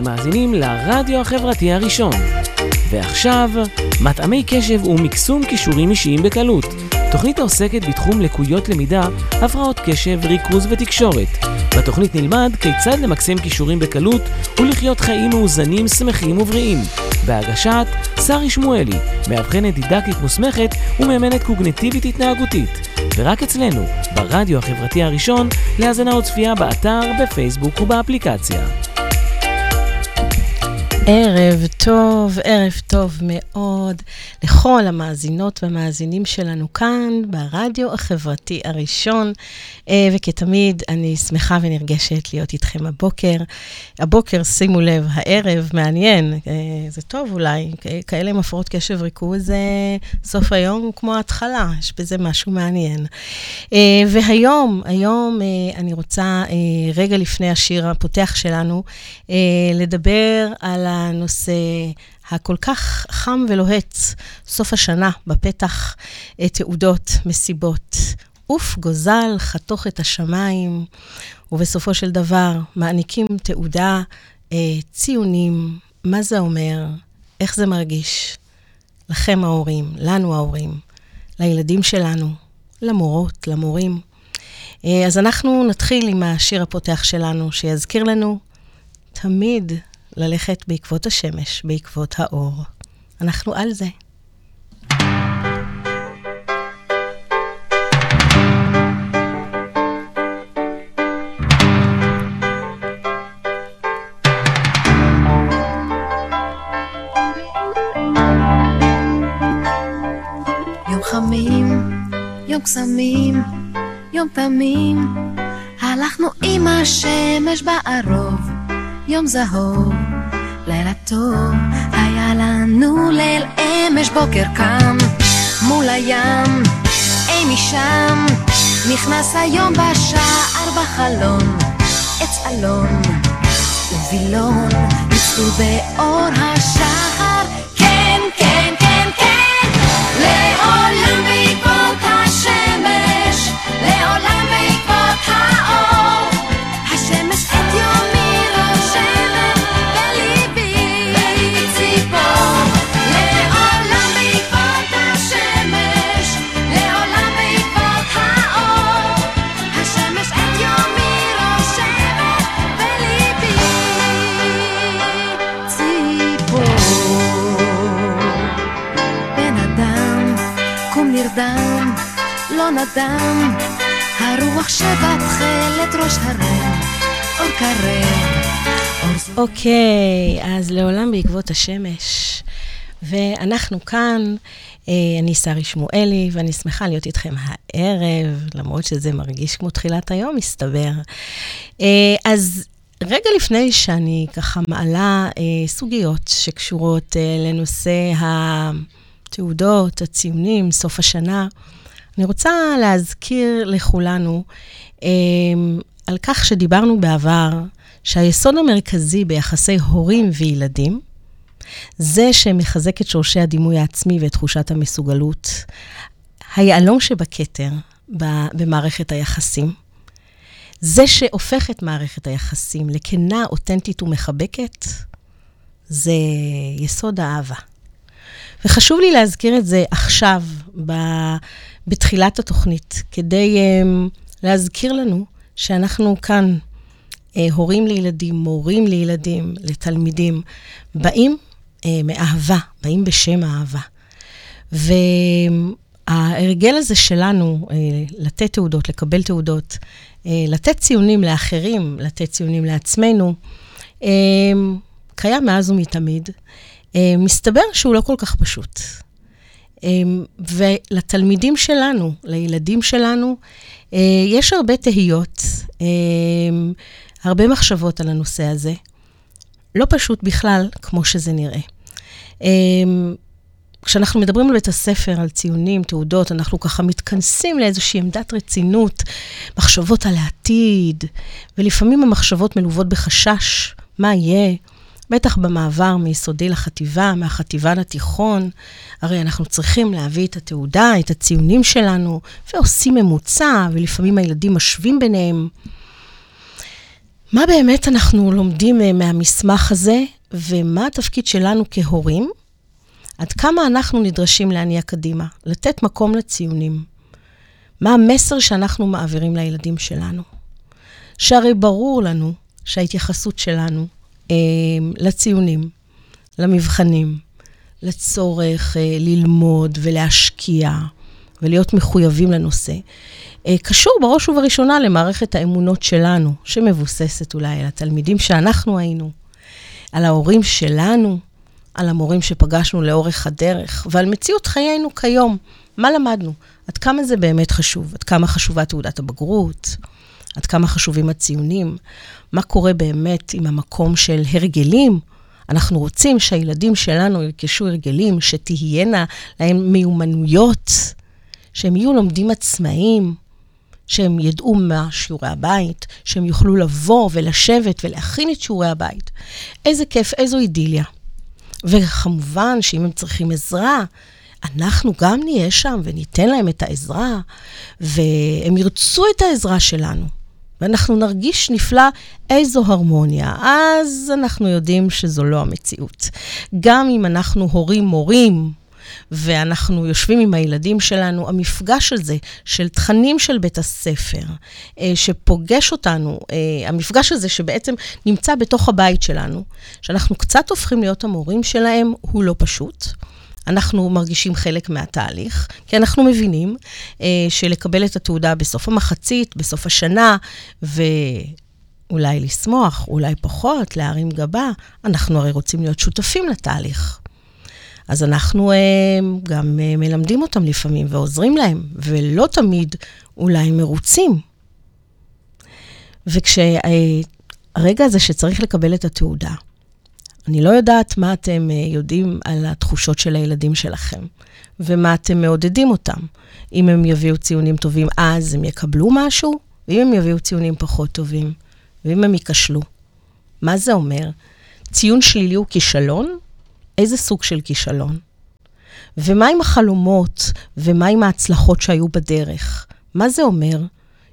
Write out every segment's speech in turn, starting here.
אתם מאזינים לרדיו החברתי הראשון. ועכשיו, מטעמי קשב ומקסום כישורים אישיים בקלות. תוכנית העוסקת בתחום לקויות למידה, הפרעות קשב, ריכוז ותקשורת. בתוכנית נלמד כיצד למקסם כישורים בקלות ולחיות חיים מאוזנים, שמחים ובריאים. בהגשת שרי שמואלי, מאבחנת דידקטית מוסמכת ומאמנת קוגנטיבית התנהגותית. ורק אצלנו, ברדיו החברתי הראשון, להאזנה וצפייה באתר, בפייסבוק ובאפליקציה. ערב טוב, ערב טוב מאוד לכל המאזינות והמאזינים שלנו כאן ברדיו החברתי הראשון. אה, וכתמיד, אני שמחה ונרגשת להיות איתכם הבוקר. הבוקר, שימו לב, הערב מעניין, אה, זה טוב אולי, כאלה עם הפרעות קשב ריכוז, סוף היום כמו ההתחלה, יש בזה משהו מעניין. אה, והיום, היום אני רוצה, רגע לפני השיר הפותח שלנו, לדבר על הנושא הכל כך חם ולוהט, סוף השנה בפתח, תעודות, מסיבות. עוף גוזל, חתוך את השמיים, ובסופו של דבר מעניקים תעודה, אה, ציונים, מה זה אומר, איך זה מרגיש. לכם ההורים, לנו ההורים, לילדים שלנו, למורות, למורים. אה, אז אנחנו נתחיל עם השיר הפותח שלנו, שיזכיר לנו תמיד ללכת בעקבות השמש, בעקבות האור. אנחנו על זה. קסמים, יום תמים, הלכנו עם השמש בערוב, יום זהוב, לילה טוב, היה לנו ליל אמש בוקר קם, מול הים, אי משם, נכנס היום בשער בחלון, עץ אלון ובילון, ניצלו באור השחר, כן, כן, כן, כן, לעולם נדם, הרוח שבתכלת ראש הרים, אור קרב. אוקיי, אז לעולם בעקבות השמש. ואנחנו כאן, אה, אני שרי שמואלי, ואני שמחה להיות איתכם הערב, למרות שזה מרגיש כמו תחילת היום, מסתבר. אה, אז רגע לפני שאני ככה מעלה אה, סוגיות שקשורות לנושא התעודות, הציונים, סוף השנה, אני רוצה להזכיר לכולנו אה, על כך שדיברנו בעבר, שהיסוד המרכזי ביחסי הורים וילדים, זה שמחזק את שורשי הדימוי העצמי ואת תחושת המסוגלות. היהלום שבכתר במערכת היחסים, זה שהופך את מערכת היחסים לכנה, אותנטית ומחבקת, זה יסוד האהבה. וחשוב לי להזכיר את זה עכשיו, בתחילת התוכנית, כדי um, להזכיר לנו שאנחנו כאן, uh, הורים לילדים, מורים לילדים, לתלמידים, באים uh, מאהבה, באים בשם האהבה. וההרגל הזה שלנו, uh, לתת תעודות, לקבל תעודות, לתת ציונים לאחרים, לתת ציונים לעצמנו, uh, קיים מאז ומתמיד. Uh, מסתבר שהוא לא כל כך פשוט. אמ, ולתלמידים שלנו, לילדים שלנו, אה, יש הרבה תהיות, אמ, הרבה מחשבות על הנושא הזה. לא פשוט בכלל, כמו שזה נראה. אמ, כשאנחנו מדברים על בית הספר, על ציונים, תעודות, אנחנו ככה מתכנסים לאיזושהי עמדת רצינות, מחשבות על העתיד, ולפעמים המחשבות מלוות בחשש, מה יהיה, בטח במעבר מיסודי לחטיבה, מהחטיבה לתיכון, הרי אנחנו צריכים להביא את התעודה, את הציונים שלנו, ועושים ממוצע, ולפעמים הילדים משווים ביניהם. מה באמת אנחנו לומדים אה, מהמסמך הזה, ומה התפקיד שלנו כהורים? עד כמה אנחנו נדרשים להניע קדימה, לתת מקום לציונים. מה המסר שאנחנו מעבירים לילדים שלנו? שהרי ברור לנו שההתייחסות שלנו לציונים, למבחנים, לצורך אה, ללמוד ולהשקיע ולהיות מחויבים לנושא, אה, קשור בראש ובראשונה למערכת האמונות שלנו, שמבוססת אולי על התלמידים שאנחנו היינו, על ההורים שלנו, על המורים שפגשנו לאורך הדרך, ועל מציאות חיינו כיום. מה למדנו? עד כמה זה באמת חשוב? עד כמה חשובה תעודת הבגרות? עד כמה חשובים הציונים? מה קורה באמת עם המקום של הרגלים? אנחנו רוצים שהילדים שלנו ירכשו הרגלים, שתהיינה להם מיומנויות, שהם יהיו לומדים עצמאיים, שהם ידעו מה שיעורי הבית, שהם יוכלו לבוא ולשבת ולהכין את שיעורי הבית. איזה כיף, איזו אידיליה. וכמובן שאם הם צריכים עזרה, אנחנו גם נהיה שם וניתן להם את העזרה, והם ירצו את העזרה שלנו. ואנחנו נרגיש נפלא איזו הרמוניה. אז אנחנו יודעים שזו לא המציאות. גם אם אנחנו הורים מורים, ואנחנו יושבים עם הילדים שלנו, המפגש הזה של תכנים של בית הספר, אה, שפוגש אותנו, אה, המפגש הזה שבעצם נמצא בתוך הבית שלנו, שאנחנו קצת הופכים להיות המורים שלהם, הוא לא פשוט. אנחנו מרגישים חלק מהתהליך, כי אנחנו מבינים אה, שלקבל את התעודה בסוף המחצית, בסוף השנה, ואולי לשמוח, אולי פחות, להרים גבה, אנחנו הרי רוצים להיות שותפים לתהליך. אז אנחנו אה, גם אה, מלמדים אותם לפעמים ועוזרים להם, ולא תמיד אולי מרוצים. וכשהרגע הזה שצריך לקבל את התעודה, אני לא יודעת מה אתם אה, יודעים על התחושות של הילדים שלכם, ומה אתם מעודדים אותם. אם הם יביאו ציונים טובים, אז הם יקבלו משהו, ואם הם יביאו ציונים פחות טובים, ואם הם ייכשלו. מה זה אומר? ציון שלילי הוא כישלון? איזה סוג של כישלון? ומה עם החלומות, ומה עם ההצלחות שהיו בדרך? מה זה אומר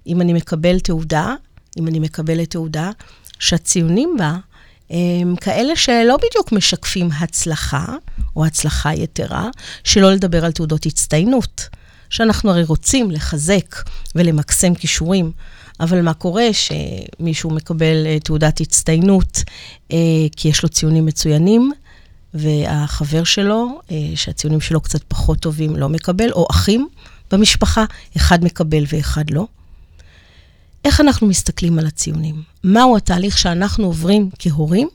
אם אני מקבל תעודה, אם אני מקבלת תעודה, שהציונים בה כאלה שלא בדיוק משקפים הצלחה, או הצלחה יתרה, שלא לדבר על תעודות הצטיינות, שאנחנו הרי רוצים לחזק ולמקסם כישורים, אבל מה קורה שמישהו מקבל אה, תעודת הצטיינות אה, כי יש לו ציונים מצוינים, והחבר שלו, אה, שהציונים שלו קצת פחות טובים, לא מקבל, או אחים במשפחה, אחד מקבל ואחד לא. איך אנחנו מסתכלים על הציונים? מהו התהליך שאנחנו עוברים כהורים?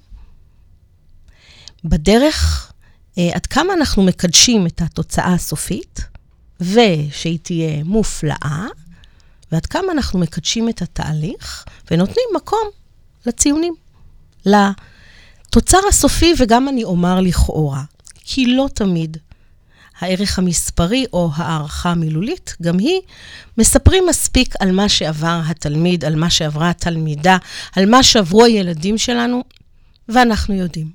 בדרך, אה, עד כמה אנחנו מקדשים את התוצאה הסופית, ושהיא תהיה מופלאה, ועד כמה אנחנו מקדשים את התהליך, ונותנים מקום לציונים, לתוצר הסופי, וגם אני אומר לכאורה, כי לא תמיד הערך המספרי או הערכה המילולית, גם היא, מספרים מספיק על מה שעבר התלמיד, על מה שעברה התלמידה, על מה שעברו הילדים שלנו, ואנחנו יודעים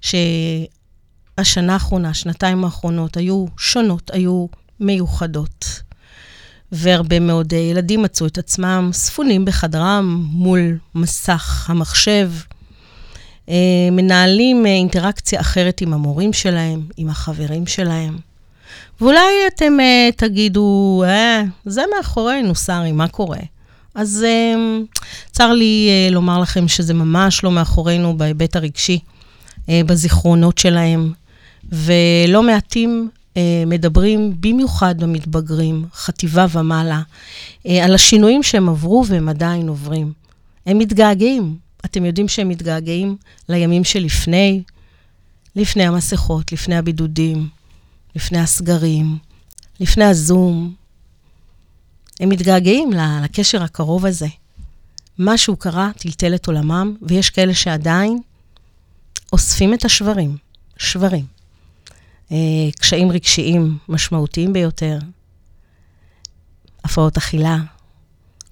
שהשנה האחרונה, השנתיים האחרונות, היו שונות, היו מיוחדות. והרבה מאוד ילדים מצאו את עצמם ספונים בחדרם מול מסך המחשב, אה, מנהלים אינטראקציה אחרת עם המורים שלהם, עם החברים שלהם. ואולי אתם uh, תגידו, אה, זה מאחורינו, שרי, מה קורה? אז uh, צר לי uh, לומר לכם שזה ממש לא מאחורינו בהיבט הרגשי, uh, בזיכרונות שלהם, ולא מעטים uh, מדברים, במיוחד במתבגרים, חטיבה ומעלה, uh, על השינויים שהם עברו והם עדיין עוברים. הם מתגעגעים. אתם יודעים שהם מתגעגעים לימים שלפני, לפני המסכות, לפני הבידודים, לפני הסגרים, לפני הזום. הם מתגעגעים לקשר הקרוב הזה. משהו קרה, טלטל את עולמם, ויש כאלה שעדיין אוספים את השברים, שברים. אה, קשיים רגשיים משמעותיים ביותר, הפרעות אכילה,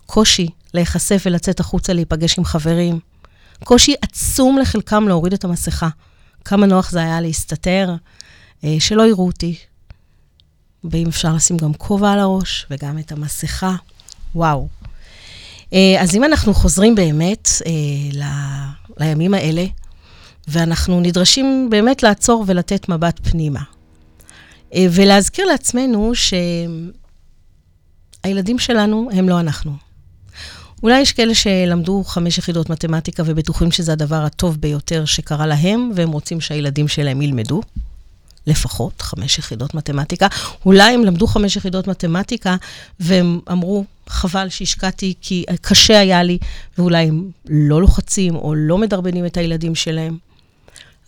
קושי להיחשף ולצאת החוצה להיפגש עם חברים, קושי עצום לחלקם להוריד את המסכה. כמה נוח זה היה להסתתר, שלא יראו אותי. ואם אפשר לשים גם כובע על הראש וגם את המסכה, וואו. אה, אז אם אנחנו חוזרים באמת אה, ל- לימים האלה, ואנחנו נדרשים באמת לעצור ולתת מבט פנימה. אה, ולהזכיר לעצמנו שהילדים שלנו הם לא אנחנו. אולי יש כאלה שלמדו חמש יחידות מתמטיקה ובטוחים שזה הדבר הטוב ביותר שקרה להם, והם רוצים שהילדים שלהם ילמדו. לפחות חמש יחידות מתמטיקה. אולי הם למדו חמש יחידות מתמטיקה והם אמרו, חבל שהשקעתי כי קשה היה לי, ואולי הם לא לוחצים או לא מדרבנים את הילדים שלהם.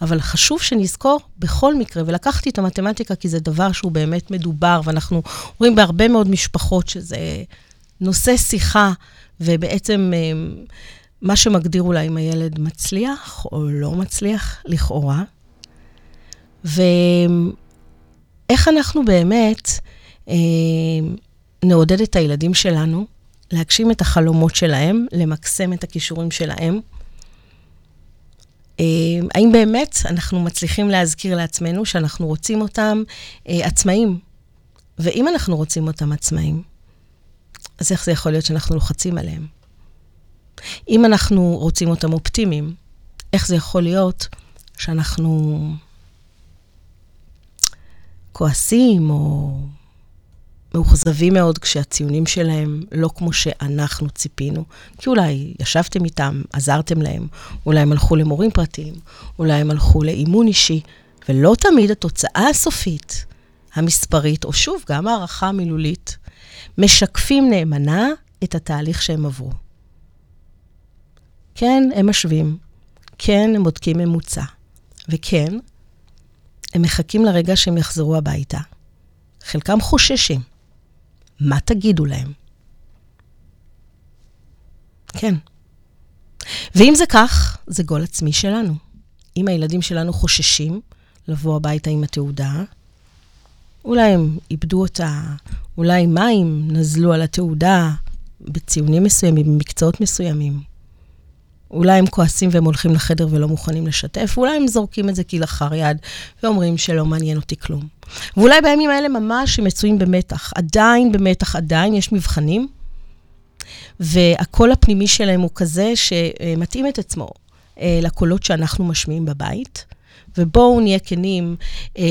אבל חשוב שנזכור בכל מקרה, ולקחתי את המתמטיקה כי זה דבר שהוא באמת מדובר, ואנחנו רואים בהרבה מאוד משפחות שזה נושא שיחה, ובעצם אה, מה שמגדיר אולי אם הילד מצליח או לא מצליח, לכאורה. ואיך אנחנו באמת אה, נעודד את הילדים שלנו להגשים את החלומות שלהם, למקסם את הכישורים שלהם. אה, האם באמת אנחנו מצליחים להזכיר לעצמנו שאנחנו רוצים אותם אה, עצמאים? ואם אנחנו רוצים אותם עצמאים, אז איך זה יכול להיות שאנחנו לוחצים עליהם? אם אנחנו רוצים אותם אופטימיים, איך זה יכול להיות שאנחנו כועסים או מאוכזבים מאוד כשהציונים שלהם לא כמו שאנחנו ציפינו. כי אולי ישבתם איתם, עזרתם להם, אולי הם הלכו למורים פרטיים, אולי הם הלכו לאימון אישי, ולא תמיד התוצאה הסופית, המספרית, או שוב, גם הערכה המילולית, משקפים נאמנה את התהליך שהם עברו. כן, הם משווים. כן, הם בודקים ממוצע. וכן, הם מחכים לרגע שהם יחזרו הביתה. חלקם חוששים. מה תגידו להם? כן. ואם זה כך, זה גול עצמי שלנו. אם הילדים שלנו חוששים לבוא הביתה עם התעודה, אולי הם איבדו אותה, אולי מים נזלו על התעודה בציונים מסוימים, במקצועות מסוימים. אולי הם כועסים והם הולכים לחדר ולא מוכנים לשתף, ואולי הם זורקים את זה כלאחר יד ואומרים שלא מעניין אותי כלום. ואולי בימים האלה ממש הם מצויים במתח, עדיין במתח, עדיין יש מבחנים, והקול הפנימי שלהם הוא כזה שמתאים את עצמו אה, לקולות שאנחנו משמיעים בבית. ובואו נהיה כנים, אה,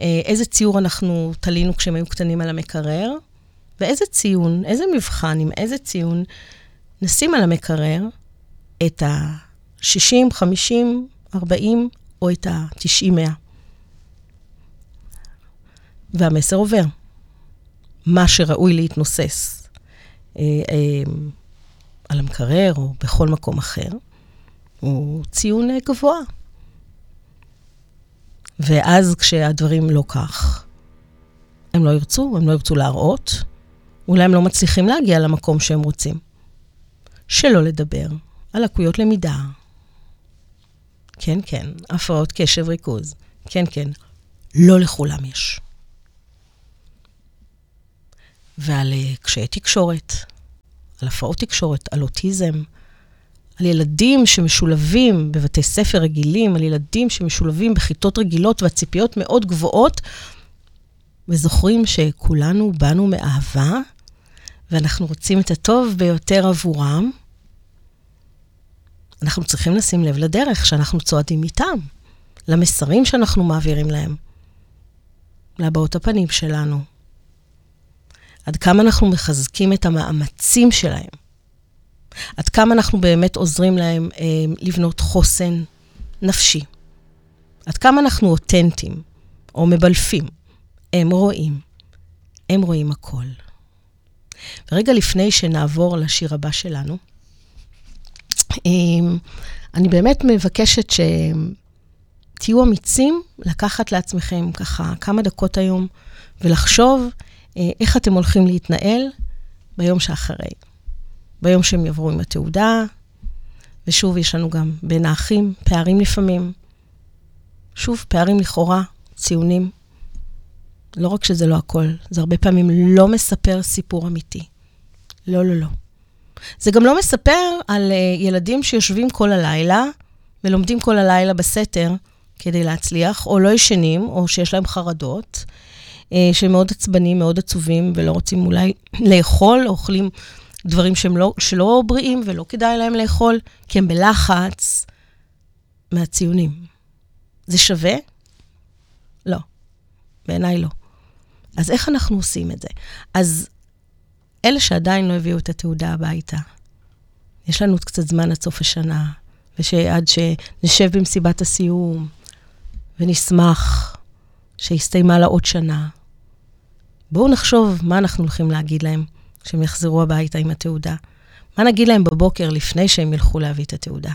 אה, איזה ציור אנחנו תלינו כשהם היו קטנים על המקרר, ואיזה ציון, איזה מבחן עם איזה ציון נשים על המקרר, את ה-60, 50, 40 או את ה-90, 100. והמסר עובר. מה שראוי להתנוסס אה, אה, על המקרר או בכל מקום אחר, הוא ציון אה, גבוה. ואז כשהדברים לא כך, הם לא ירצו, הם לא ירצו להראות, אולי הם לא מצליחים להגיע למקום שהם רוצים. שלא לדבר על לקויות למידה. כן, כן, הפרעות קשב ריכוז. כן, כן, לא לכולם יש. ועל uh, קשיי תקשורת, על הפרעות תקשורת, על אוטיזם, על ילדים שמשולבים בבתי ספר רגילים, על ילדים שמשולבים בכיתות רגילות והציפיות מאוד גבוהות, וזוכרים שכולנו באנו מאהבה, ואנחנו רוצים את הטוב ביותר עבורם. אנחנו צריכים לשים לב לדרך שאנחנו צועדים איתם, למסרים שאנחנו מעבירים להם, להבעות הפנים שלנו. עד כמה אנחנו מחזקים את המאמצים שלהם. עד כמה אנחנו באמת עוזרים להם אה, לבנות חוסן נפשי. עד כמה אנחנו אותנטיים או מבלפים. הם רואים. הם רואים הכל. ורגע לפני שנעבור לשיר הבא שלנו, אני באמת מבקשת שתהיו אמיצים לקחת לעצמכם ככה כמה דקות היום ולחשוב אה, איך אתם הולכים להתנהל ביום שאחרי. ביום שהם יעברו עם התעודה, ושוב, יש לנו גם בין האחים פערים לפעמים. שוב, פערים לכאורה, ציונים. לא רק שזה לא הכל, זה הרבה פעמים לא מספר סיפור אמיתי. לא, לא, לא. זה גם לא מספר על uh, ילדים שיושבים כל הלילה ולומדים כל הלילה בסתר כדי להצליח, או לא ישנים, או שיש להם חרדות, uh, שהם מאוד עצבנים, מאוד עצובים, ולא רוצים אולי לאכול, או אוכלים דברים שהם לא, שלא בריאים ולא כדאי להם לאכול, כי הם בלחץ מהציונים. זה שווה? לא. בעיניי לא. אז איך אנחנו עושים את זה? אז אלה שעדיין לא הביאו את התעודה הביתה, יש לנו קצת זמן עד סוף השנה, ועד שנשב במסיבת הסיום, ונשמח שהסתיימה לה עוד שנה. בואו נחשוב מה אנחנו הולכים להגיד להם כשהם יחזרו הביתה עם התעודה. מה נגיד להם בבוקר לפני שהם ילכו להביא את התעודה?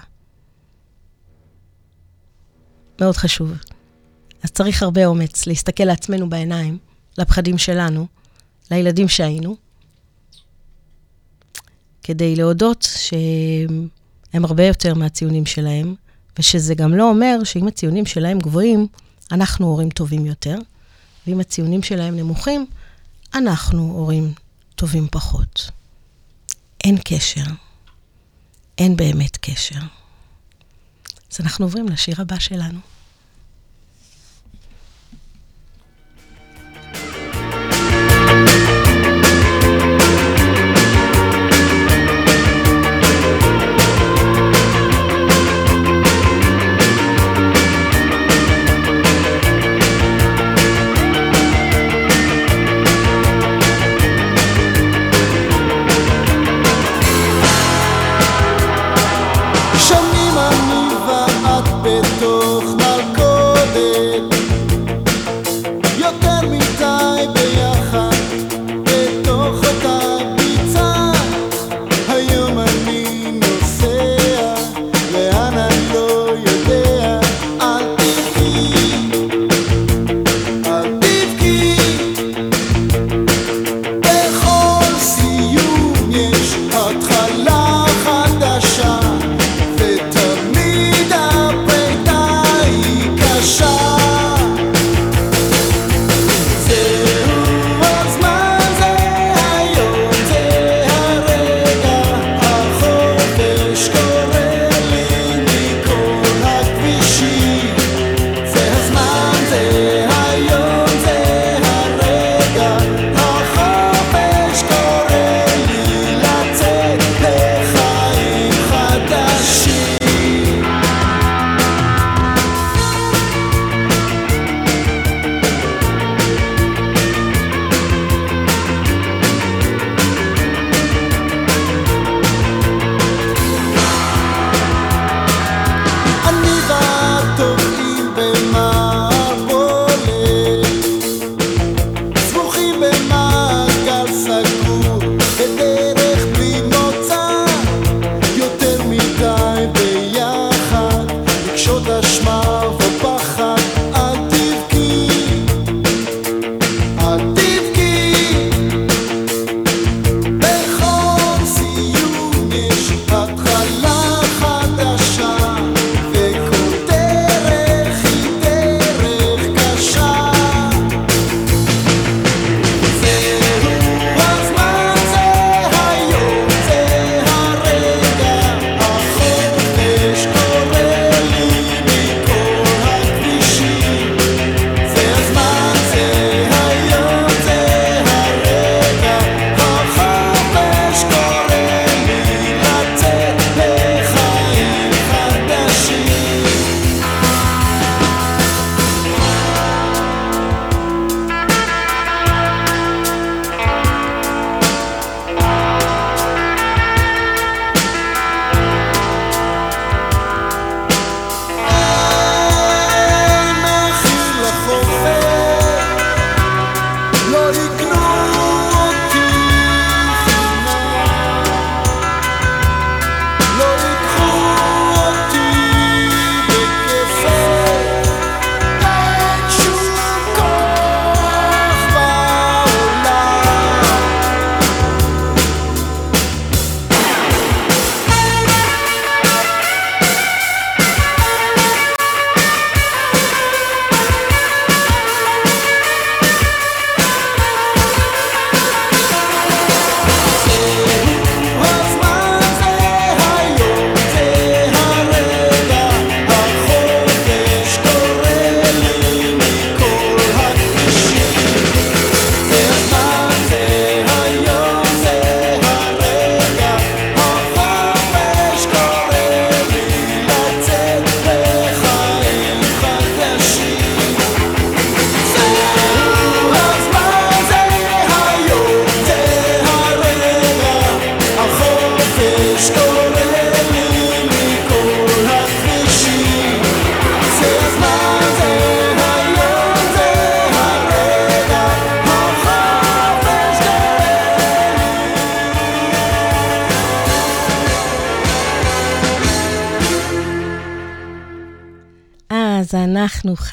מאוד חשוב. אז צריך הרבה אומץ להסתכל לעצמנו בעיניים, לפחדים שלנו, לילדים שהיינו, כדי להודות שהם הרבה יותר מהציונים שלהם, ושזה גם לא אומר שאם הציונים שלהם גבוהים, אנחנו הורים טובים יותר, ואם הציונים שלהם נמוכים, אנחנו הורים טובים פחות. אין קשר. אין באמת קשר. אז אנחנו עוברים לשיר הבא שלנו.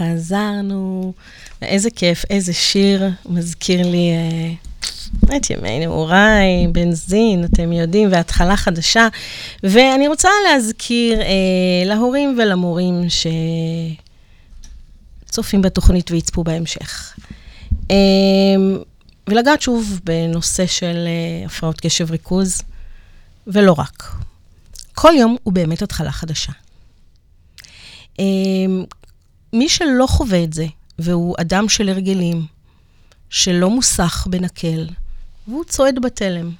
חזרנו. איזה כיף, איזה שיר, מזכיר לי אה, את ימי נעוריי, בנזין, אתם יודעים, והתחלה חדשה. ואני רוצה להזכיר אה, להורים ולמורים שצופים בתוכנית ויצפו בהמשך. אה, ולגעת שוב בנושא של אה, הפרעות קשב ריכוז, ולא רק. כל יום הוא באמת התחלה חדשה. מי שלא חווה את זה, והוא אדם של הרגלים, שלא מוסך בנקל, והוא צועד בתלם,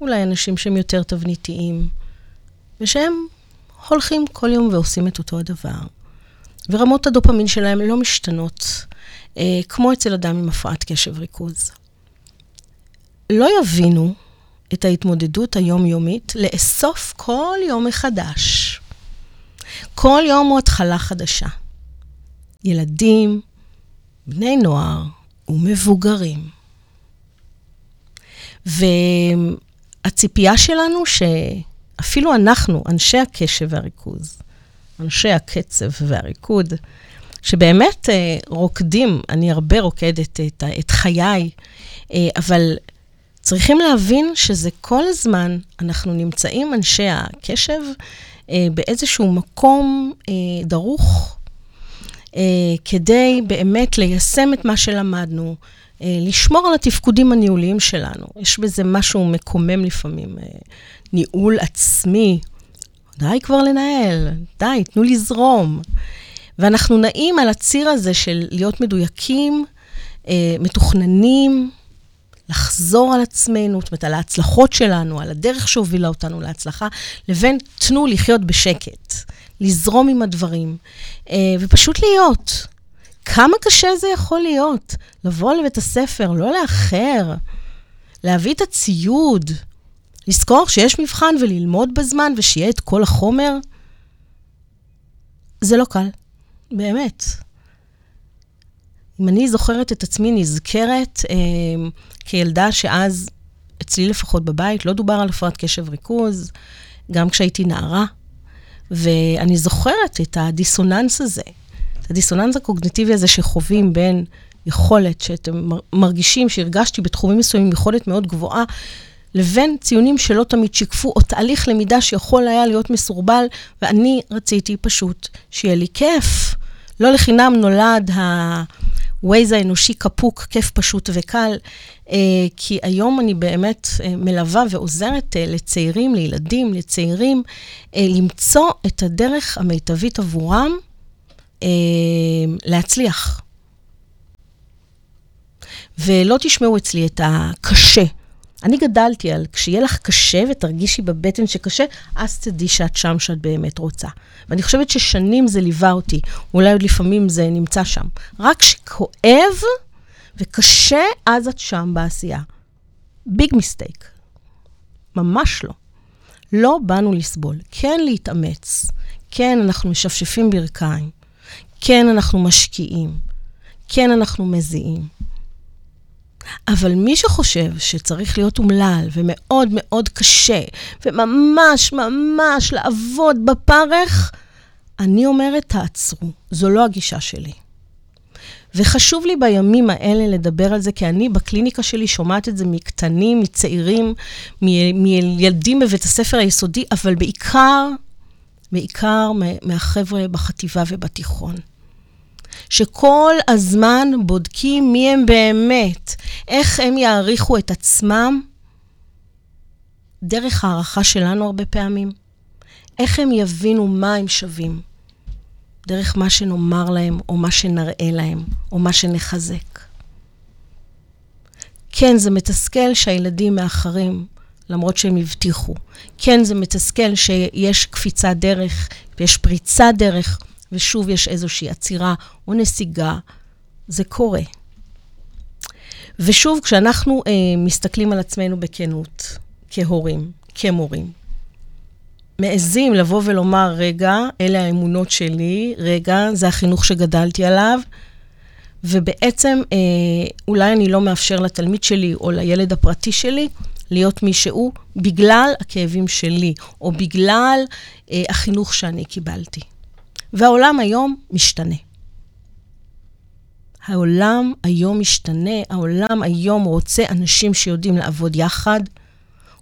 אולי אנשים שהם יותר תבניתיים, ושהם הולכים כל יום ועושים את אותו הדבר, ורמות הדופמין שלהם לא משתנות, אה, כמו אצל אדם עם הפרעת קשב ריכוז. לא יבינו את ההתמודדות היומיומית לאסוף כל יום מחדש. כל יום הוא התחלה חדשה. ילדים, בני נוער ומבוגרים. והציפייה שלנו שאפילו אנחנו, אנשי הקשב והריכוז, אנשי הקצב והריקוד, שבאמת אה, רוקדים, אני הרבה רוקדת את, את חיי, אה, אבל צריכים להבין שזה כל הזמן, אנחנו נמצאים, אנשי הקשב, אה, באיזשהו מקום דרוך אה, כדי באמת ליישם את מה שלמדנו, אה, לשמור על התפקודים הניהוליים שלנו. יש בזה משהו מקומם לפעמים, אה, ניהול עצמי. די כבר לנהל, די, תנו לזרום. ואנחנו נעים על הציר הזה של להיות מדויקים, אה, מתוכננים, לחזור על עצמנו, זאת אומרת, על ההצלחות שלנו, על הדרך שהובילה אותנו להצלחה, לבין תנו לחיות בשקט. לזרום עם הדברים, אה, ופשוט להיות. כמה קשה זה יכול להיות? לבוא לבית הספר, לא לאחר, להביא את הציוד, לזכור שיש מבחן וללמוד בזמן ושיהיה את כל החומר. זה לא קל, באמת. אם אני זוכרת את עצמי נזכרת אה, כילדה שאז, אצלי לפחות בבית, לא דובר על הפרעת קשב ריכוז, גם כשהייתי נערה. ואני זוכרת את הדיסוננס הזה, את הדיסוננס הקוגניטיבי הזה שחווים בין יכולת שאתם מרגישים, שהרגשתי בתחומים מסוימים יכולת מאוד גבוהה, לבין ציונים שלא תמיד שיקפו, או תהליך למידה שיכול היה להיות מסורבל, ואני רציתי פשוט שיהיה לי כיף. לא לחינם נולד ה... ווייז האנושי קפוק, כיף פשוט וקל, כי היום אני באמת אה, מלווה ועוזרת אה, לצעירים, לילדים, לצעירים, למצוא את הדרך המיטבית עבורם להצליח. ולא תשמעו אצלי את הקשה. אני גדלתי על כשיהיה לך קשה ותרגישי בבטן שקשה, אז תדעי שאת שם שאת באמת רוצה. ואני חושבת ששנים זה ליווה אותי, אולי עוד לפעמים זה נמצא שם. רק כשכואב וקשה, אז את שם בעשייה. ביג מיסטייק. ממש לא. לא באנו לסבול, כן להתאמץ. כן, אנחנו משפשפים ברכיים. כן, אנחנו משקיעים. כן, אנחנו מזיעים. אבל מי שחושב שצריך להיות אומלל ומאוד מאוד קשה, וממש ממש לעבוד בפרך, אני אומרת, תעצרו. זו לא הגישה שלי. וחשוב לי בימים האלה לדבר על זה, כי אני בקליניקה שלי שומעת את זה מקטנים, מצעירים, מילדים בבית הספר היסודי, אבל בעיקר, בעיקר מהחבר'ה בחטיבה ובתיכון. שכל הזמן בודקים מי הם באמת, איך הם יעריכו את עצמם, דרך הערכה שלנו הרבה פעמים, איך הם יבינו מה הם שווים, דרך מה שנאמר להם, או מה שנראה להם, או מה שנחזק. כן, זה מתסכל שהילדים מאחרים, למרות שהם הבטיחו. כן, זה מתסכל שיש קפיצת דרך, ויש פריצת דרך, ושוב יש איזושהי עצירה או נסיגה, זה קורה. ושוב, כשאנחנו אה, מסתכלים על עצמנו בכנות, כהורים, כמורים, מעזים לבוא ולומר, רגע, אלה האמונות שלי, רגע, זה החינוך שגדלתי עליו, ובעצם אה, אולי אני לא מאפשר לתלמיד שלי או לילד הפרטי שלי להיות מי שהוא בגלל הכאבים שלי, או בגלל אה, החינוך שאני קיבלתי. והעולם היום משתנה. העולם היום משתנה, העולם היום רוצה אנשים שיודעים לעבוד יחד,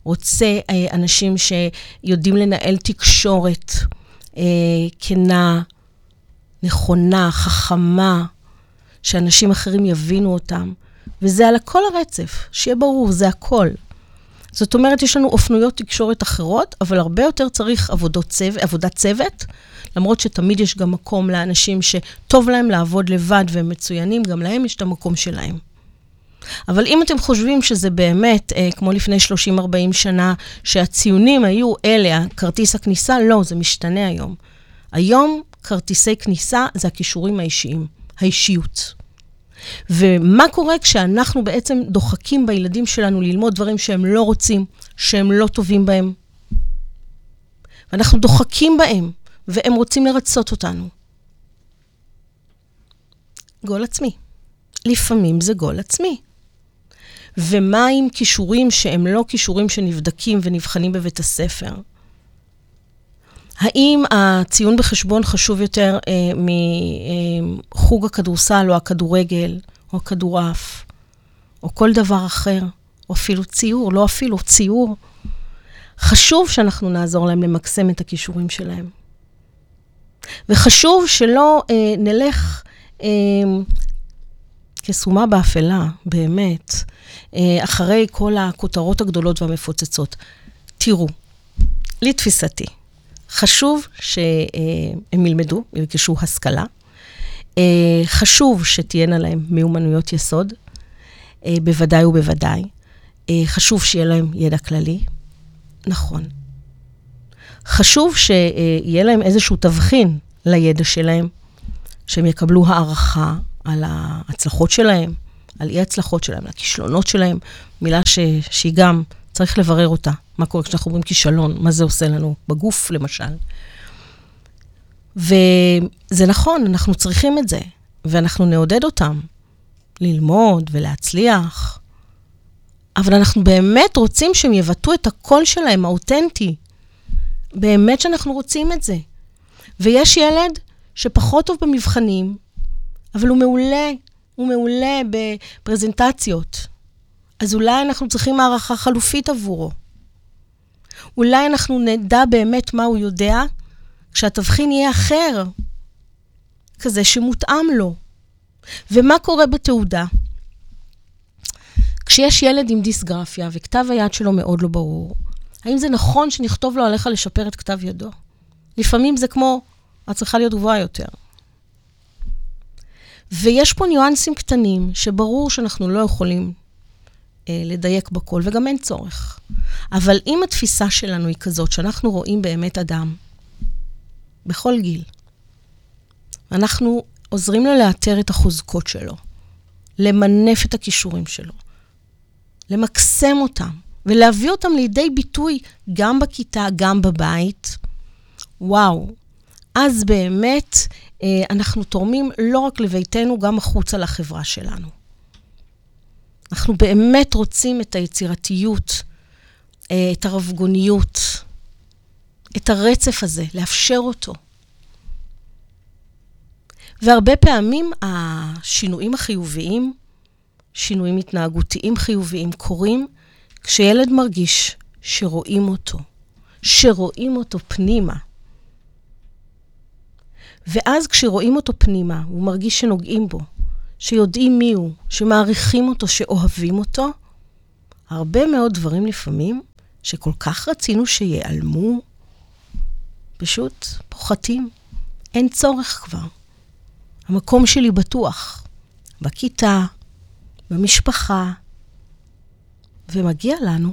רוצה אה, אנשים שיודעים לנהל תקשורת אה, כנה, נכונה, חכמה, שאנשים אחרים יבינו אותם. וזה על כל הרצף, שיהיה ברור, זה הכל. זאת אומרת, יש לנו אופנויות תקשורת אחרות, אבל הרבה יותר צריך עבודות צוות, עבודת צוות, למרות שתמיד יש גם מקום לאנשים שטוב להם לעבוד לבד והם מצוינים, גם להם יש את המקום שלהם. אבל אם אתם חושבים שזה באמת, אה, כמו לפני 30-40 שנה, שהציונים היו אלה, כרטיס הכניסה, לא, זה משתנה היום. היום כרטיסי כניסה זה הכישורים האישיים, האישיות. ומה קורה כשאנחנו בעצם דוחקים בילדים שלנו ללמוד דברים שהם לא רוצים, שהם לא טובים בהם? ואנחנו דוחקים בהם, והם רוצים לרצות אותנו. גול עצמי. לפעמים זה גול עצמי. ומה עם כישורים שהם לא כישורים שנבדקים ונבחנים בבית הספר? האם הציון בחשבון חשוב יותר אה, מחוג הכדורסל או הכדורגל או הכדורעף או כל דבר אחר, או אפילו ציור, לא אפילו, ציור? חשוב שאנחנו נעזור להם למקסם את הכישורים שלהם. וחשוב שלא אה, נלך אה, כסומה באפלה, באמת, אה, אחרי כל הכותרות הגדולות והמפוצצות. תראו, לתפיסתי, חשוב שהם ילמדו, ירכשו השכלה. אה, חשוב שתהיינה להם מיומנויות יסוד, אה, בוודאי ובוודאי. חשוב שיהיה להם ידע כללי. נכון. חשוב שיהיה להם איזשהו תבחין לידע שלהם, שהם יקבלו הערכה על ההצלחות שלהם, על אי-הצלחות שלהם, על הכישלונות שלהם, מילה ש... שהיא גם, צריך לברר אותה. מה קורה כשאנחנו אומרים כישלון, מה זה עושה לנו בגוף, למשל. וזה נכון, אנחנו צריכים את זה, ואנחנו נעודד אותם ללמוד ולהצליח, אבל אנחנו באמת רוצים שהם יבטאו את הקול שלהם, האותנטי. באמת שאנחנו רוצים את זה. ויש ילד שפחות טוב במבחנים, אבל הוא מעולה, הוא מעולה בפרזנטציות. אז אולי אנחנו צריכים הערכה חלופית עבורו. אולי אנחנו נדע באמת מה הוא יודע, כשהתבחין יהיה אחר, כזה שמותאם לו. ומה קורה בתעודה? כשיש ילד עם דיסגרפיה וכתב היד שלו מאוד לא ברור, האם זה נכון שנכתוב לו עליך לשפר את כתב ידו? לפעמים זה כמו, את צריכה להיות גבוהה יותר. ויש פה ניואנסים קטנים שברור שאנחנו לא יכולים אה, לדייק בכל, וגם אין צורך. אבל אם התפיסה שלנו היא כזאת, שאנחנו רואים באמת אדם, בכל גיל, אנחנו עוזרים לו לאתר את החוזקות שלו, למנף את הכישורים שלו, למקסם אותם, ולהביא אותם לידי ביטוי גם בכיתה, גם בבית, וואו, אז באמת אנחנו תורמים לא רק לביתנו, גם החוצה לחברה שלנו. אנחנו באמת רוצים את היצירתיות, אה, את הרבגוניות, את הרצף הזה, לאפשר אותו. והרבה פעמים השינויים החיוביים, שינויים התנהגותיים חיוביים, קורים כשילד מרגיש שרואים אותו, שרואים אותו פנימה. ואז כשרואים אותו פנימה, הוא מרגיש שנוגעים בו, שיודעים מי הוא, שמעריכים אותו, שאוהבים אותו, הרבה מאוד דברים לפעמים, שכל כך רצינו שיעלמו, פשוט פוחתים. אין צורך כבר. המקום שלי בטוח, בכיתה, במשפחה, ומגיע לנו,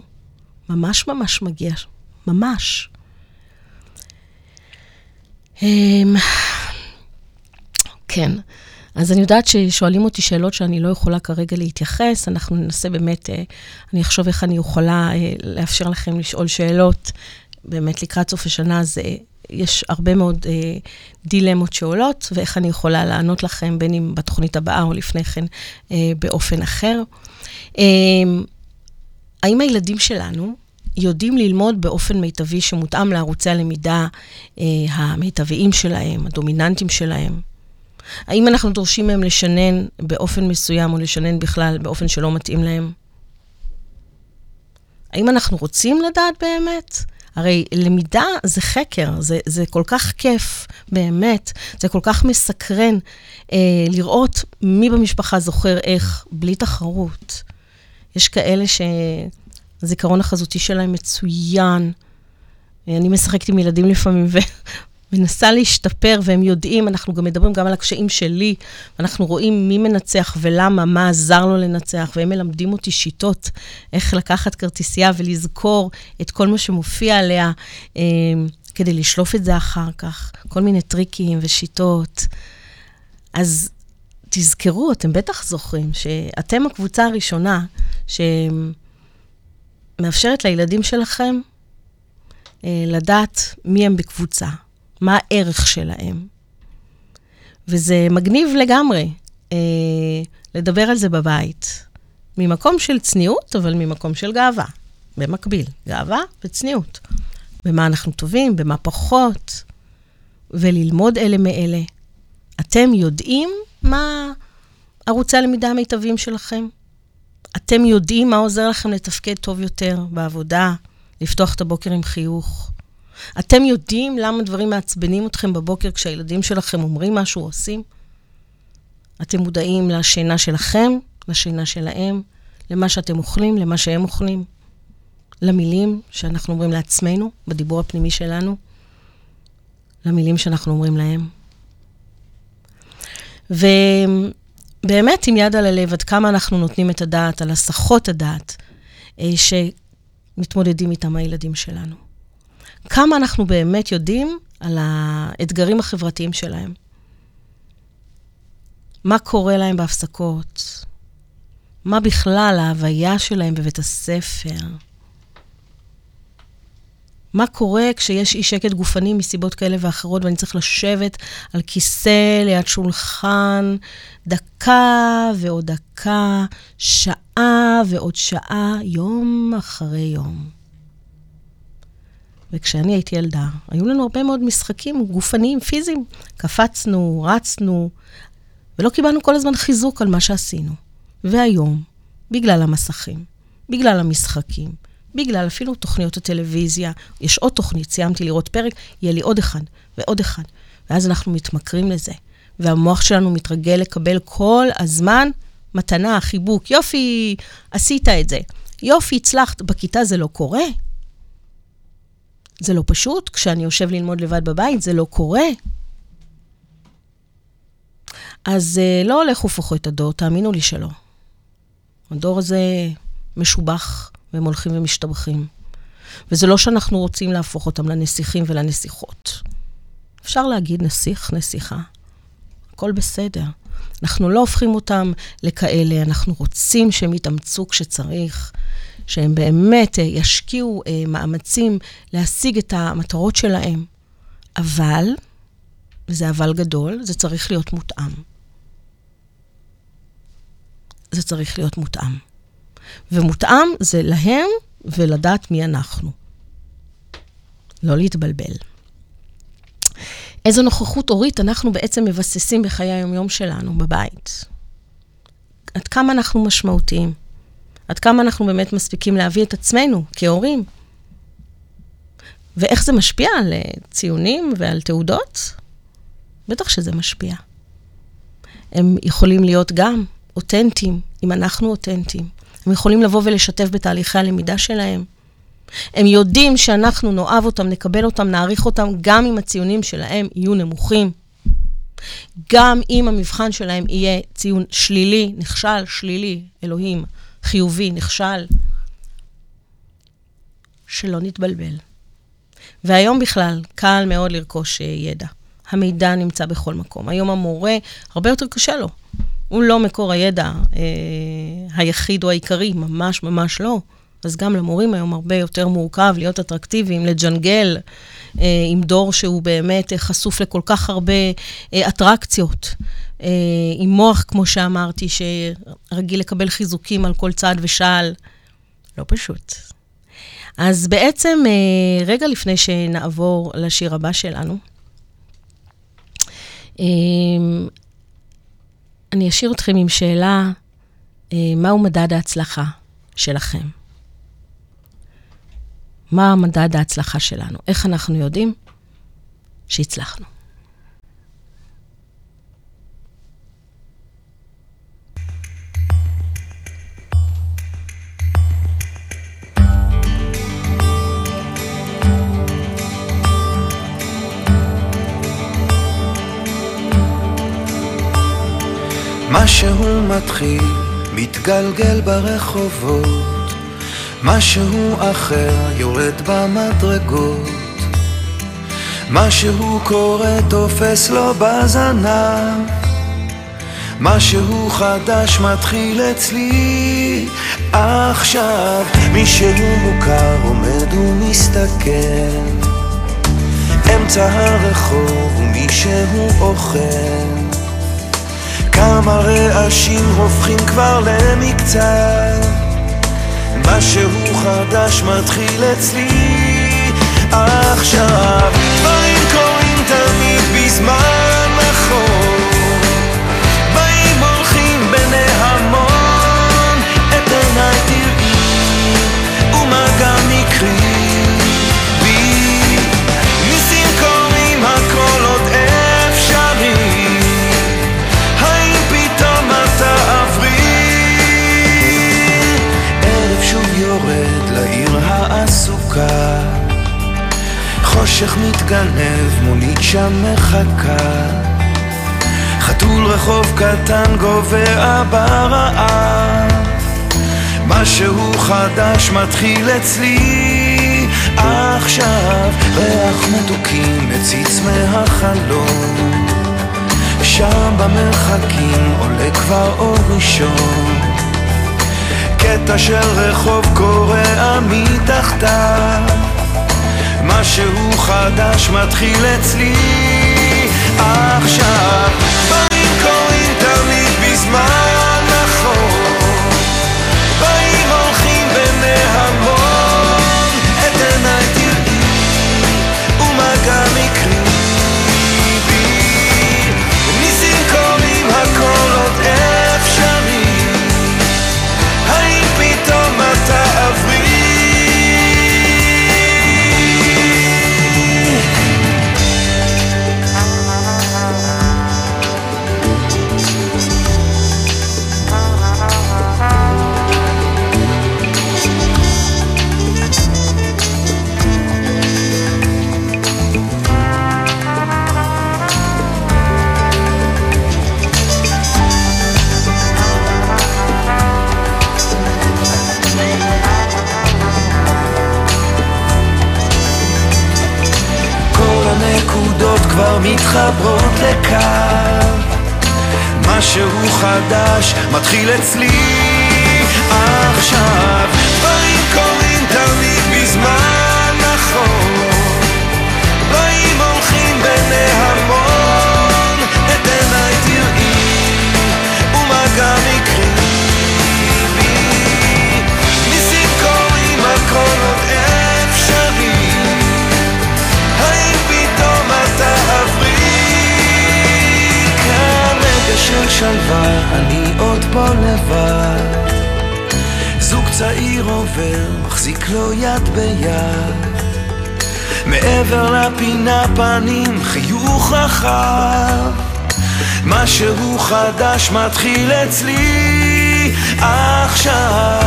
ממש ממש מגיע, ממש. כן. אז אני יודעת ששואלים אותי שאלות שאני לא יכולה כרגע להתייחס, אנחנו ננסה באמת, אה, אני אחשוב איך אני יכולה אה, לאפשר לכם לשאול שאלות באמת לקראת סוף השנה זה, יש הרבה מאוד אה, דילמות שעולות, ואיך אני יכולה לענות לכם, בין אם בתוכנית הבאה או לפני כן אה, באופן אחר. אה, האם הילדים שלנו יודעים ללמוד באופן מיטבי שמותאם לערוצי הלמידה אה, המיטביים שלהם, הדומיננטיים שלהם? האם אנחנו דורשים מהם לשנן באופן מסוים או לשנן בכלל באופן שלא מתאים להם? האם אנחנו רוצים לדעת באמת? הרי למידה זה חקר, זה, זה כל כך כיף, באמת. זה כל כך מסקרן אה, לראות מי במשפחה זוכר איך, בלי תחרות. יש כאלה שהזיכרון החזותי שלהם מצוין. אני משחקת עם ילדים לפעמים, מנסה להשתפר, והם יודעים, אנחנו גם מדברים גם על הקשיים שלי, אנחנו רואים מי מנצח ולמה, מה עזר לו לנצח, והם מלמדים אותי שיטות, איך לקחת כרטיסייה ולזכור את כל מה שמופיע עליה, אה, כדי לשלוף את זה אחר כך, כל מיני טריקים ושיטות. אז תזכרו, אתם בטח זוכרים, שאתם הקבוצה הראשונה שמאפשרת לילדים שלכם אה, לדעת מי הם בקבוצה. מה הערך שלהם. וזה מגניב לגמרי אה, לדבר על זה בבית, ממקום של צניעות, אבל ממקום של גאווה, במקביל, גאווה וצניעות. במה אנחנו טובים, במה פחות, וללמוד אלה מאלה. אתם יודעים מה ערוצי הלמידה המיטביים שלכם? אתם יודעים מה עוזר לכם לתפקד טוב יותר בעבודה, לפתוח את הבוקר עם חיוך, אתם יודעים למה דברים מעצבנים אתכם בבוקר כשהילדים שלכם אומרים משהו או עושים? אתם מודעים לשינה שלכם, לשינה שלהם, למה שאתם אוכלים, למה שהם אוכלים, למילים שאנחנו אומרים לעצמנו, בדיבור הפנימי שלנו, למילים שאנחנו אומרים להם. ובאמת, עם יד על הלב, עד כמה אנחנו נותנים את הדעת על הסחות הדעת אה, שמתמודדים איתם הילדים שלנו. כמה אנחנו באמת יודעים על האתגרים החברתיים שלהם. מה קורה להם בהפסקות? מה בכלל ההוויה שלהם בבית הספר? מה קורה כשיש אי שקט גופני מסיבות כאלה ואחרות ואני צריך לשבת על כיסא ליד שולחן דקה ועוד דקה, שעה ועוד שעה, יום אחרי יום. וכשאני הייתי ילדה, היו לנו הרבה מאוד משחקים גופניים, פיזיים. קפצנו, רצנו, ולא קיבלנו כל הזמן חיזוק על מה שעשינו. והיום, בגלל המסכים, בגלל המשחקים, בגלל אפילו תוכניות הטלוויזיה, יש עוד תוכנית, סיימתי לראות פרק, יהיה לי עוד אחד ועוד אחד. ואז אנחנו מתמכרים לזה, והמוח שלנו מתרגל לקבל כל הזמן מתנה, חיבוק. יופי, עשית את זה. יופי, הצלחת. בכיתה זה לא קורה. זה לא פשוט, כשאני יושב ללמוד לבד בבית, זה לא קורה. אז uh, לא הולך ופוכו את הדור, תאמינו לי שלא. הדור הזה משובח, והם הולכים ומשתבחים. וזה לא שאנחנו רוצים להפוך אותם לנסיכים ולנסיכות. אפשר להגיד נסיך, נסיכה. הכל בסדר. אנחנו לא הופכים אותם לכאלה, אנחנו רוצים שהם יתאמצו כשצריך, שהם באמת אה, ישקיעו אה, מאמצים להשיג את המטרות שלהם. אבל, וזה אבל גדול, זה צריך להיות מותאם. זה צריך להיות מותאם. ומותאם זה להם ולדעת מי אנחנו. לא להתבלבל. איזו נוכחות הורית אנחנו בעצם מבססים בחיי היומיום שלנו בבית. עד כמה אנחנו משמעותיים. עד כמה אנחנו באמת מספיקים להביא את עצמנו כהורים. ואיך זה משפיע על אה, ציונים ועל תעודות? בטח שזה משפיע. הם יכולים להיות גם אותנטיים, אם אנחנו אותנטיים. הם יכולים לבוא ולשתף בתהליכי הלמידה שלהם. הם יודעים שאנחנו נאהב אותם, נקבל אותם, נעריך אותם, גם אם הציונים שלהם יהיו נמוכים. גם אם המבחן שלהם יהיה ציון שלילי, נכשל, שלילי, אלוהים, חיובי, נכשל, שלא נתבלבל. והיום בכלל, קל מאוד לרכוש אה, ידע. המידע נמצא בכל מקום. היום המורה, הרבה יותר קשה לו. הוא לא מקור הידע אה, היחיד או העיקרי, ממש ממש לא. אז גם למורים היום הרבה יותר מורכב להיות אטרקטיביים, לג'נגל אה, עם דור שהוא באמת חשוף לכל כך הרבה אה, אטרקציות. אה, עם מוח, כמו שאמרתי, שרגיל לקבל חיזוקים על כל צעד ושעל. לא פשוט. אז בעצם, אה, רגע לפני שנעבור לשיר הבא שלנו, אה, אני אשאיר אתכם עם שאלה, מהו מדד ההצלחה שלכם? מה מדד ההצלחה שלנו? איך אנחנו יודעים שהצלחנו? משהו מתחיל, מתגלגל ברחובות, משהו אחר יורד במדרגות, משהו קורה תופס לו בזנב, משהו חדש מתחיל אצלי. עכשיו, מישהו מוכר עומד ומסתכל, אמצע הרחוב ומישהו אוכל כמה רעשים הופכים כבר למקצת. משהו חדש מתחיל אצלי. עכשיו דברים קורים תמיד בזמן חושך מתגנב, מונית שם מחכה. חתול רחוב קטן גובע ברעב משהו חדש מתחיל אצלי. עכשיו ריח מתוקים מציץ מהחלום. שם במרחקים עולה כבר אור ראשון. קטע של רחוב קורע מתחתיו משהו חדש מתחיל אצלי עכשיו. דברים קורים תמיד בזמן חדש מתחיל אצלי עכשיו.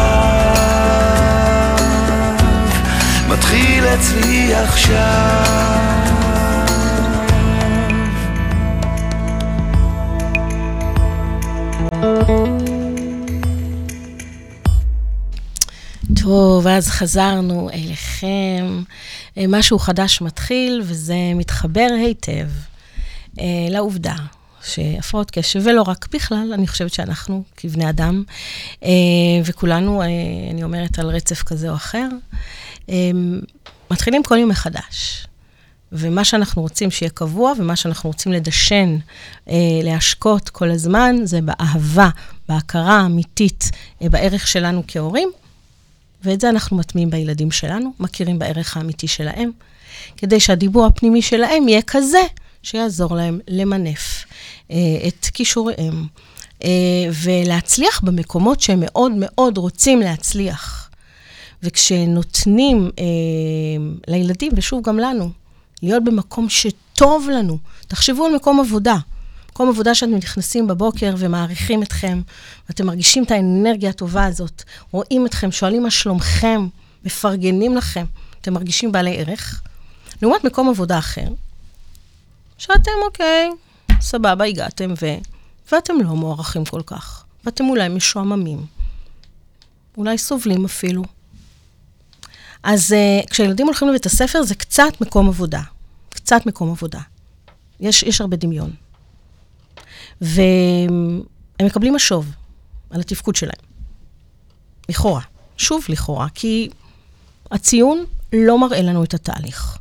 מתחיל אצלי עכשיו. טוב, אז חזרנו אליכם. אה, משהו חדש מתחיל, וזה מתחבר היטב אה, לעובדה שהפרעות קשב, ולא רק בכלל, אני חושבת שאנחנו כבני אדם, אה, וכולנו, אה, אני אומרת, על רצף כזה או אחר, אה, מתחילים כל יום מחדש. ומה שאנחנו רוצים שיהיה קבוע, ומה שאנחנו רוצים לדשן, אה, להשקות כל הזמן, זה באהבה, בהכרה האמיתית, אה, בערך שלנו כהורים, ואת זה אנחנו מטמיעים בילדים שלנו, מכירים בערך האמיתי שלהם, כדי שהדיבור הפנימי שלהם יהיה כזה שיעזור להם למנף את כישוריהם אה, ולהצליח במקומות שהם מאוד מאוד רוצים להצליח. וכשנותנים אה, לילדים, ושוב, גם לנו, להיות במקום שטוב לנו, תחשבו על מקום עבודה. מקום עבודה שאתם נכנסים בבוקר ומעריכים אתכם, ואתם מרגישים את האנרגיה הטובה הזאת, רואים אתכם, שואלים מה שלומכם, מפרגנים לכם, אתם מרגישים בעלי ערך. לעומת מקום עבודה אחר, שאתם, אוקיי, סבבה, הגעתם, ו... ואתם לא מוערכים כל כך, ואתם אולי משועממים, אולי סובלים אפילו. אז uh, כשילדים הולכים לבית הספר, זה קצת מקום עבודה. קצת מקום עבודה. יש, יש הרבה דמיון. והם מקבלים משוב על התפקוד שלהם. לכאורה. שוב לכאורה, כי הציון לא מראה לנו את התהליך.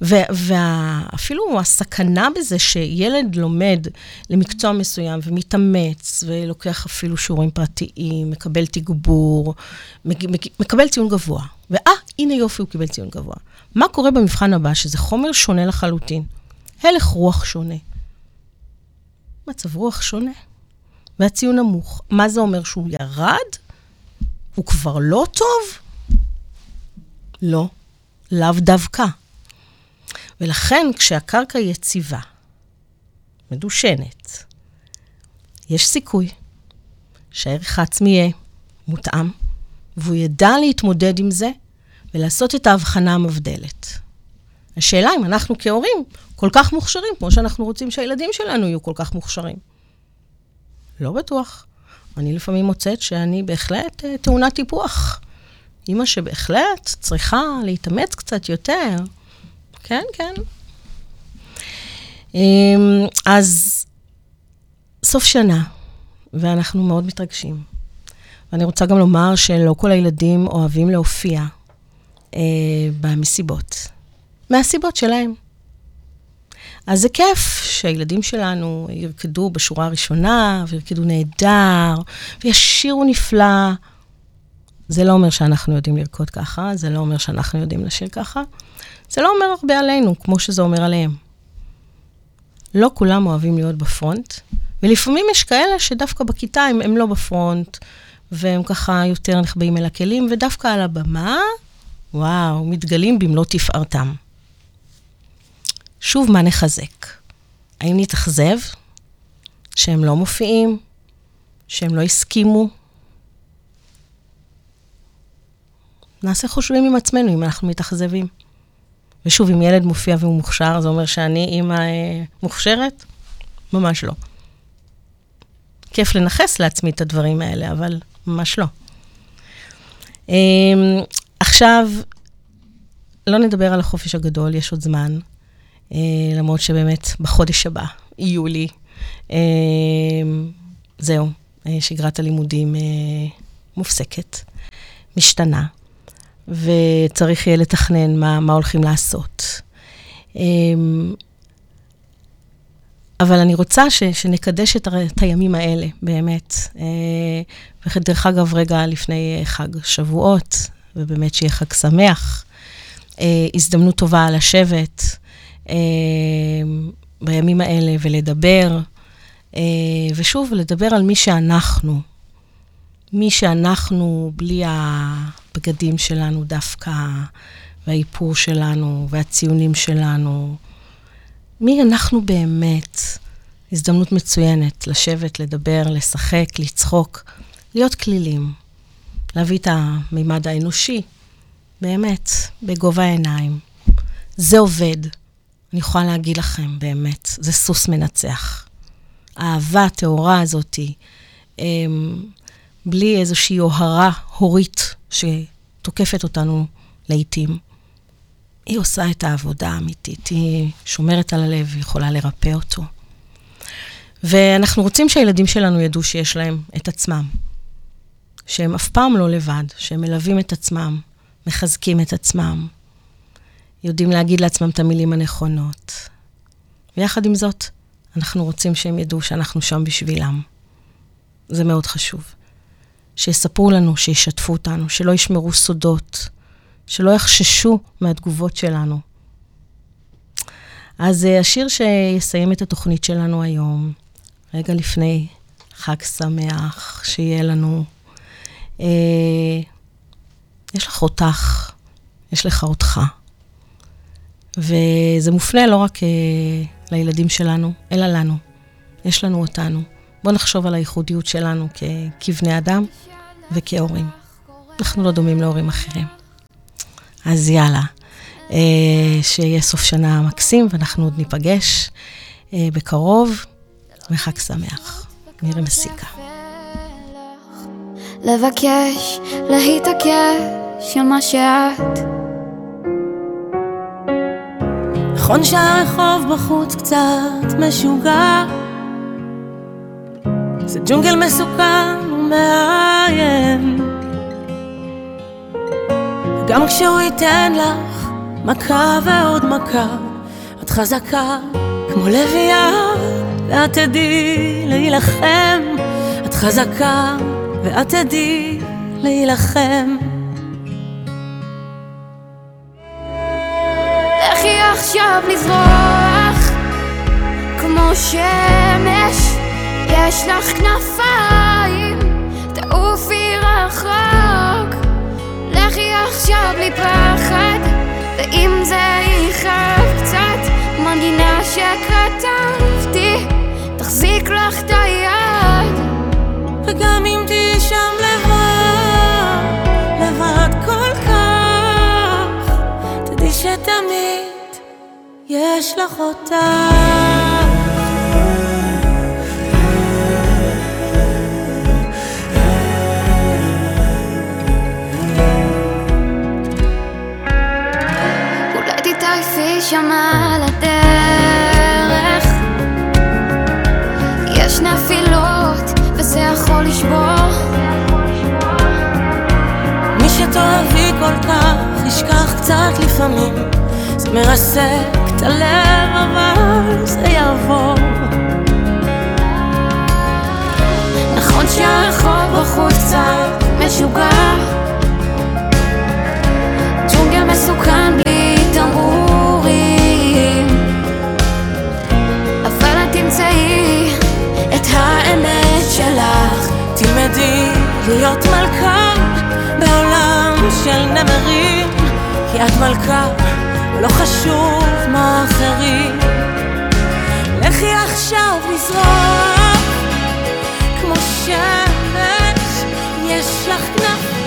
ואפילו הסכנה בזה שילד לומד למקצוע מסוים ומתאמץ, ולוקח אפילו שיעורים פרטיים, מקבל תגבור, מקבל ציון גבוה. ואה, הנה יופי, הוא קיבל ציון גבוה. מה קורה במבחן הבא, שזה חומר שונה לחלוטין? הלך רוח שונה. מצב רוח שונה. והציון נמוך. מה זה אומר שהוא ירד? הוא כבר לא טוב? לא, לאו דווקא. ולכן כשהקרקע יציבה, מדושנת, יש סיכוי שהערך העצמי יהיה מותאם, והוא ידע להתמודד עם זה ולעשות את ההבחנה המבדלת. השאלה אם אנחנו כהורים כל כך מוכשרים, כמו שאנחנו רוצים שהילדים שלנו יהיו כל כך מוכשרים. לא בטוח. אני לפעמים מוצאת שאני בהחלט אה, טעונת טיפוח. אימא שבהחלט צריכה להתאמץ קצת יותר. כן, כן. אמ, אז סוף שנה, ואנחנו מאוד מתרגשים. ואני רוצה גם לומר שלא כל הילדים אוהבים להופיע אה, במסיבות, מהסיבות שלהם. אז זה כיף שהילדים שלנו ירקדו בשורה הראשונה, וירקדו נהדר, וישירו נפלא. זה לא אומר שאנחנו יודעים לרקוד ככה, זה לא אומר שאנחנו יודעים לשיר ככה. זה לא אומר הרבה עלינו, כמו שזה אומר עליהם. לא כולם אוהבים להיות בפרונט, ולפעמים יש כאלה שדווקא בכיתה הם, הם לא בפרונט, והם ככה יותר נחבאים אל הכלים, ודווקא על הבמה, וואו, מתגלים במלוא תפארתם. שוב, מה נחזק? האם נתאכזב שהם לא מופיעים? שהם לא הסכימו? נעשה חושבים עם עצמנו אם אנחנו מתאכזבים. ושוב, אם ילד מופיע והוא מוכשר, זה אומר שאני אימא אה, מוכשרת? ממש לא. כיף לנכס לעצמי את הדברים האלה, אבל ממש לא. אה, עכשיו, לא נדבר על החופש הגדול, יש עוד זמן. אה, למרות שבאמת בחודש הבא, יולי, אה, זהו, אה, שגרת הלימודים מופסקת, משתנה. וצריך יהיה לתכנן מה, מה הולכים לעשות. אמ, אבל אני רוצה ש, שנקדש את, את הימים האלה, באמת. אה, ודרך אגב, רגע לפני חג שבועות, ובאמת שיהיה חג שמח. אה, הזדמנות טובה לשבת אה, בימים האלה ולדבר, ושוב, לדבר על מי שאנחנו. מי שאנחנו בלי הבגדים שלנו דווקא, והאיפור שלנו, והציונים שלנו. מי אנחנו באמת? הזדמנות מצוינת לשבת, לדבר, לשחק, לצחוק, להיות כלילים, להביא את המימד האנושי, באמת, בגובה העיניים. זה עובד. אני יכולה להגיד לכם, באמת, זה סוס מנצח. האהבה הטהורה הזאתי, אמ, בלי איזושהי אוהרה הורית שתוקפת אותנו לעיתים. היא עושה את העבודה האמיתית, היא שומרת על הלב, היא יכולה לרפא אותו. ואנחנו רוצים שהילדים שלנו ידעו שיש להם את עצמם. שהם אף פעם לא לבד, שהם מלווים את עצמם, מחזקים את עצמם, יודעים להגיד לעצמם את המילים הנכונות. ויחד עם זאת, אנחנו רוצים שהם ידעו שאנחנו שם בשבילם. זה מאוד חשוב. שיספרו לנו, שישתפו אותנו, שלא ישמרו סודות, שלא יחששו מהתגובות שלנו. אז אה, השיר שיסיים את התוכנית שלנו היום, רגע לפני חג שמח, שיהיה לנו. אה, יש לך אותך, יש לך אותך. וזה מופנה לא רק אה, לילדים שלנו, אלא לנו. יש לנו אותנו. בואו נחשוב על הייחודיות שלנו כ- כבני אדם וכהורים. אנחנו לא דומים להורים אחרים. אז יאללה, אה, שיהיה סוף שנה מקסים, ואנחנו עוד ניפגש אה, בקרוב, וחג שמח. נראה מסיקה. לבקש, להתעקש על מה שאת. נכון שהרחוב בחוץ קצת משוגע זה ג'ונגל מסוכן ומאיים גם כשהוא ייתן לך מכה ועוד מכה את חזקה כמו לביאה ואת תדעי להילחם. את חזקה ואת תדעי להילחם. לכי עכשיו לזרוח כמו שמש יש לך כנפיים תעופי רחוק לכי עכשיו בלי פחד ואם זה יכאב קצת מנגינה שכתבתי תחזיק לך את היד וגם אם תהיי שם לבד, לבד כל כך, תדעי שתמיד יש לך אותה. שם על הדרך יש נפילות וזה יכול לשבור מי שתאהבי כל כך, ישכח קצת לפעמים. זה מרסק את הלב, אבל זה יעבור. נכון שהרחוב בחוץ קצת משוגע ג'ונגל מסוכן בלי תמרורים תלמדי להיות מלכה בעולם של נמרים, כי את מלכה, לא חשוב מה אחרים. לכי עכשיו לזרוח כמו שמש, יש לך כנפיים,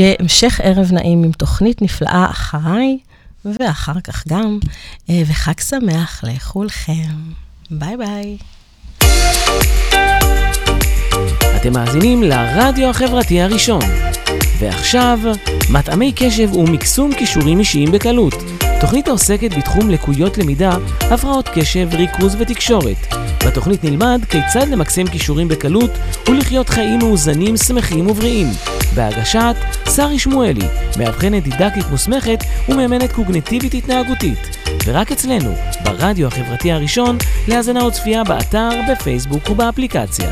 שיהיה המשך ערב נעים עם תוכנית נפלאה אחריי, ואחר כך גם, אה, וחג שמח לכולכם. ביי ביי. אתם מאזינים לרדיו החברתי הראשון. ועכשיו, מטעמי קשב ומקסום כישורים אישיים בקלות. תוכנית העוסקת בתחום לקויות למידה, הפרעות קשב, ריכוז ותקשורת. בתוכנית נלמד כיצד למקסם כישורים בקלות ולחיות חיים מאוזנים, שמחים ובריאים. בהגשת שרי שמואלי, מאבחנת דידקטית מוסמכת ומאמנת קוגנטיבית התנהגותית. ורק אצלנו, ברדיו החברתי הראשון, להאזנה וצפייה באתר, בפייסבוק ובאפליקציה.